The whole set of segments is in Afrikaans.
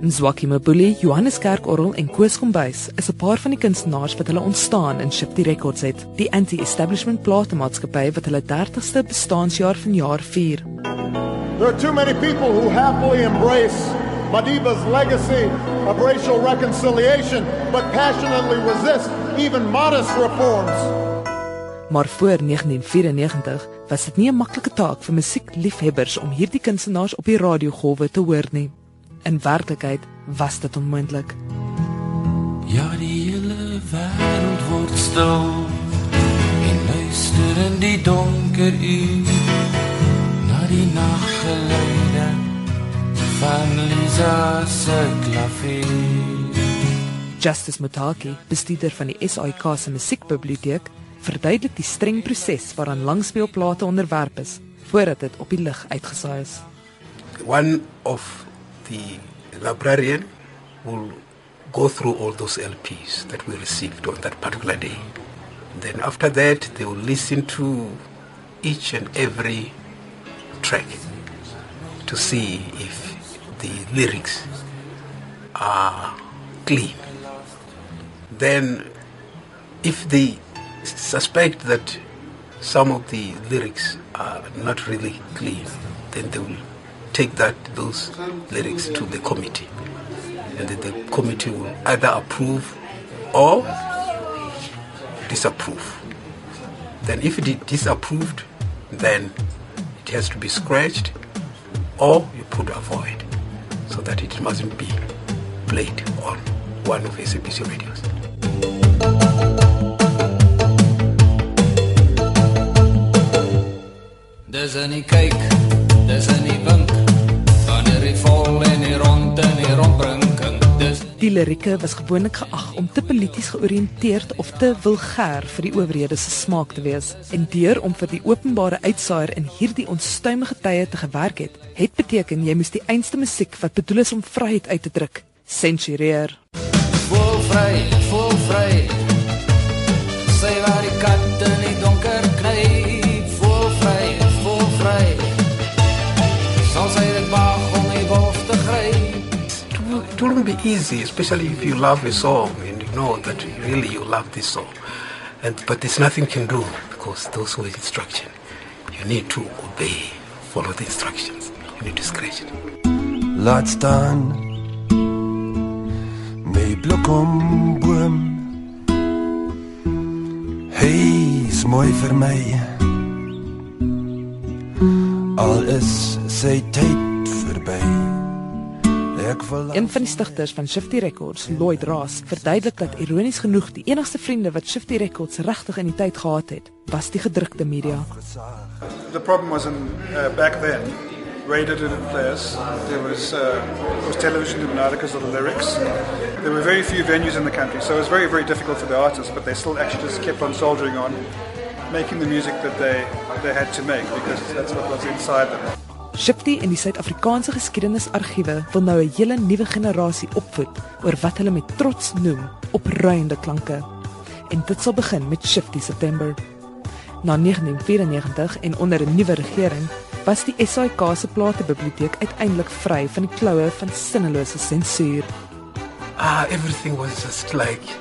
Mzwaki Mabuli, Johannes Kerkorrel en Koos Kombuis is 'n paar van die kunstenaars wat hulle ontstaan in Shifty Records het, die anti-establishment platenmaatskappy wat hulle 30ste bestaanjaar vanjaar vier. There are too many people who happily embrace Madiba's legacy of racial reconciliation but passionately resist even modest reforms. Maar voor 1994 was dit nie 'n maklike taak vir musiekliefhebbers om hierdie kunstenaars op die radiogolwe te hoor nie. In werklikheid was dit onmoontlik. Ja, die hele wêreld word stil. En luister in die donker uur na die naggeluide van Lisa se klavier. Justice Mutaki, bestuurder van die SAIK se musiekbiblioteek, verduidelik die streng proses waaraan langspeelplate onderwerp is voordat dit op die lig uitgesaai is. One of the librarian will go through all those LPs that we received on that particular day. Then after that, they will listen to each and every track to see if the lyrics are clean. Then, if they suspect that some of the lyrics are not really clean, then they will take that those lyrics to the committee, and then the committee will either approve or disapprove. Then, if it is disapproved, then it has to be scratched, or you put a void, so that it mustn't be played on one of SABC radios. There's any cake, there's any in Die lirieke was gewoonlik geag om te polities georiënteerd of te vulgêr vir die owerhede se smaak te wees. En deur om vir die openbare uitsaaier in hierdie onstuimige tye te gewerk het, het beteken jy moes die einste musiek wat bedoel is om vryheid uit te druk, sensureer. voel vry, be easy, especially if you love a song and you know that really you love this song. And but there's nothing you can do because those were instruction. You need to obey, follow the instructions. You need it. Laat staan my bloekomboom Hey, is mooi vir my Al is sy tyd verby Een van die stigters van Shifty Records, Lloyd Ross, verduidelik dat ironies genoeg die enigste vriende wat Shifty Records regtig in die tyd gehad het, was die gedrukte media. The problem was in uh, back then, radio didn't play us. There was uh, was television didn't because of the lyrics. There were very few venues in the country, so it was very very difficult for the artists. But they still actually just kept on soldiering on, making the music that they they had to make because that's what was inside them. Shifty en die Suid-Afrikaanse geskiedenisargiewe wil nou 'n hele nuwe generasie opvoed oor wat hulle met trots noem opruiende klanke. En dit sal begin met Shifty September. Na 1994 en onder 'n nuwe regering was die SAIK se platebiblioteek uiteindelik vry van die kloue van sinnelose sensuur. Ah, everything was just like,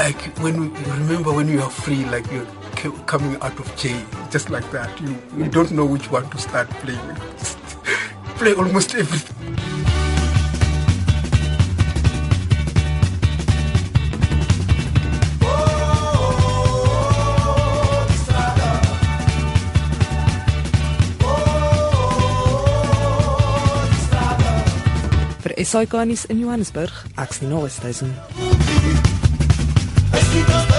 like when you remember when you are free, like you're c- coming out of jail, just like that. You you don't know which one to start playing. Play almost everything. Vir SAIK nuus in Johannesburg, ek's Nina Westhuizen. Escritos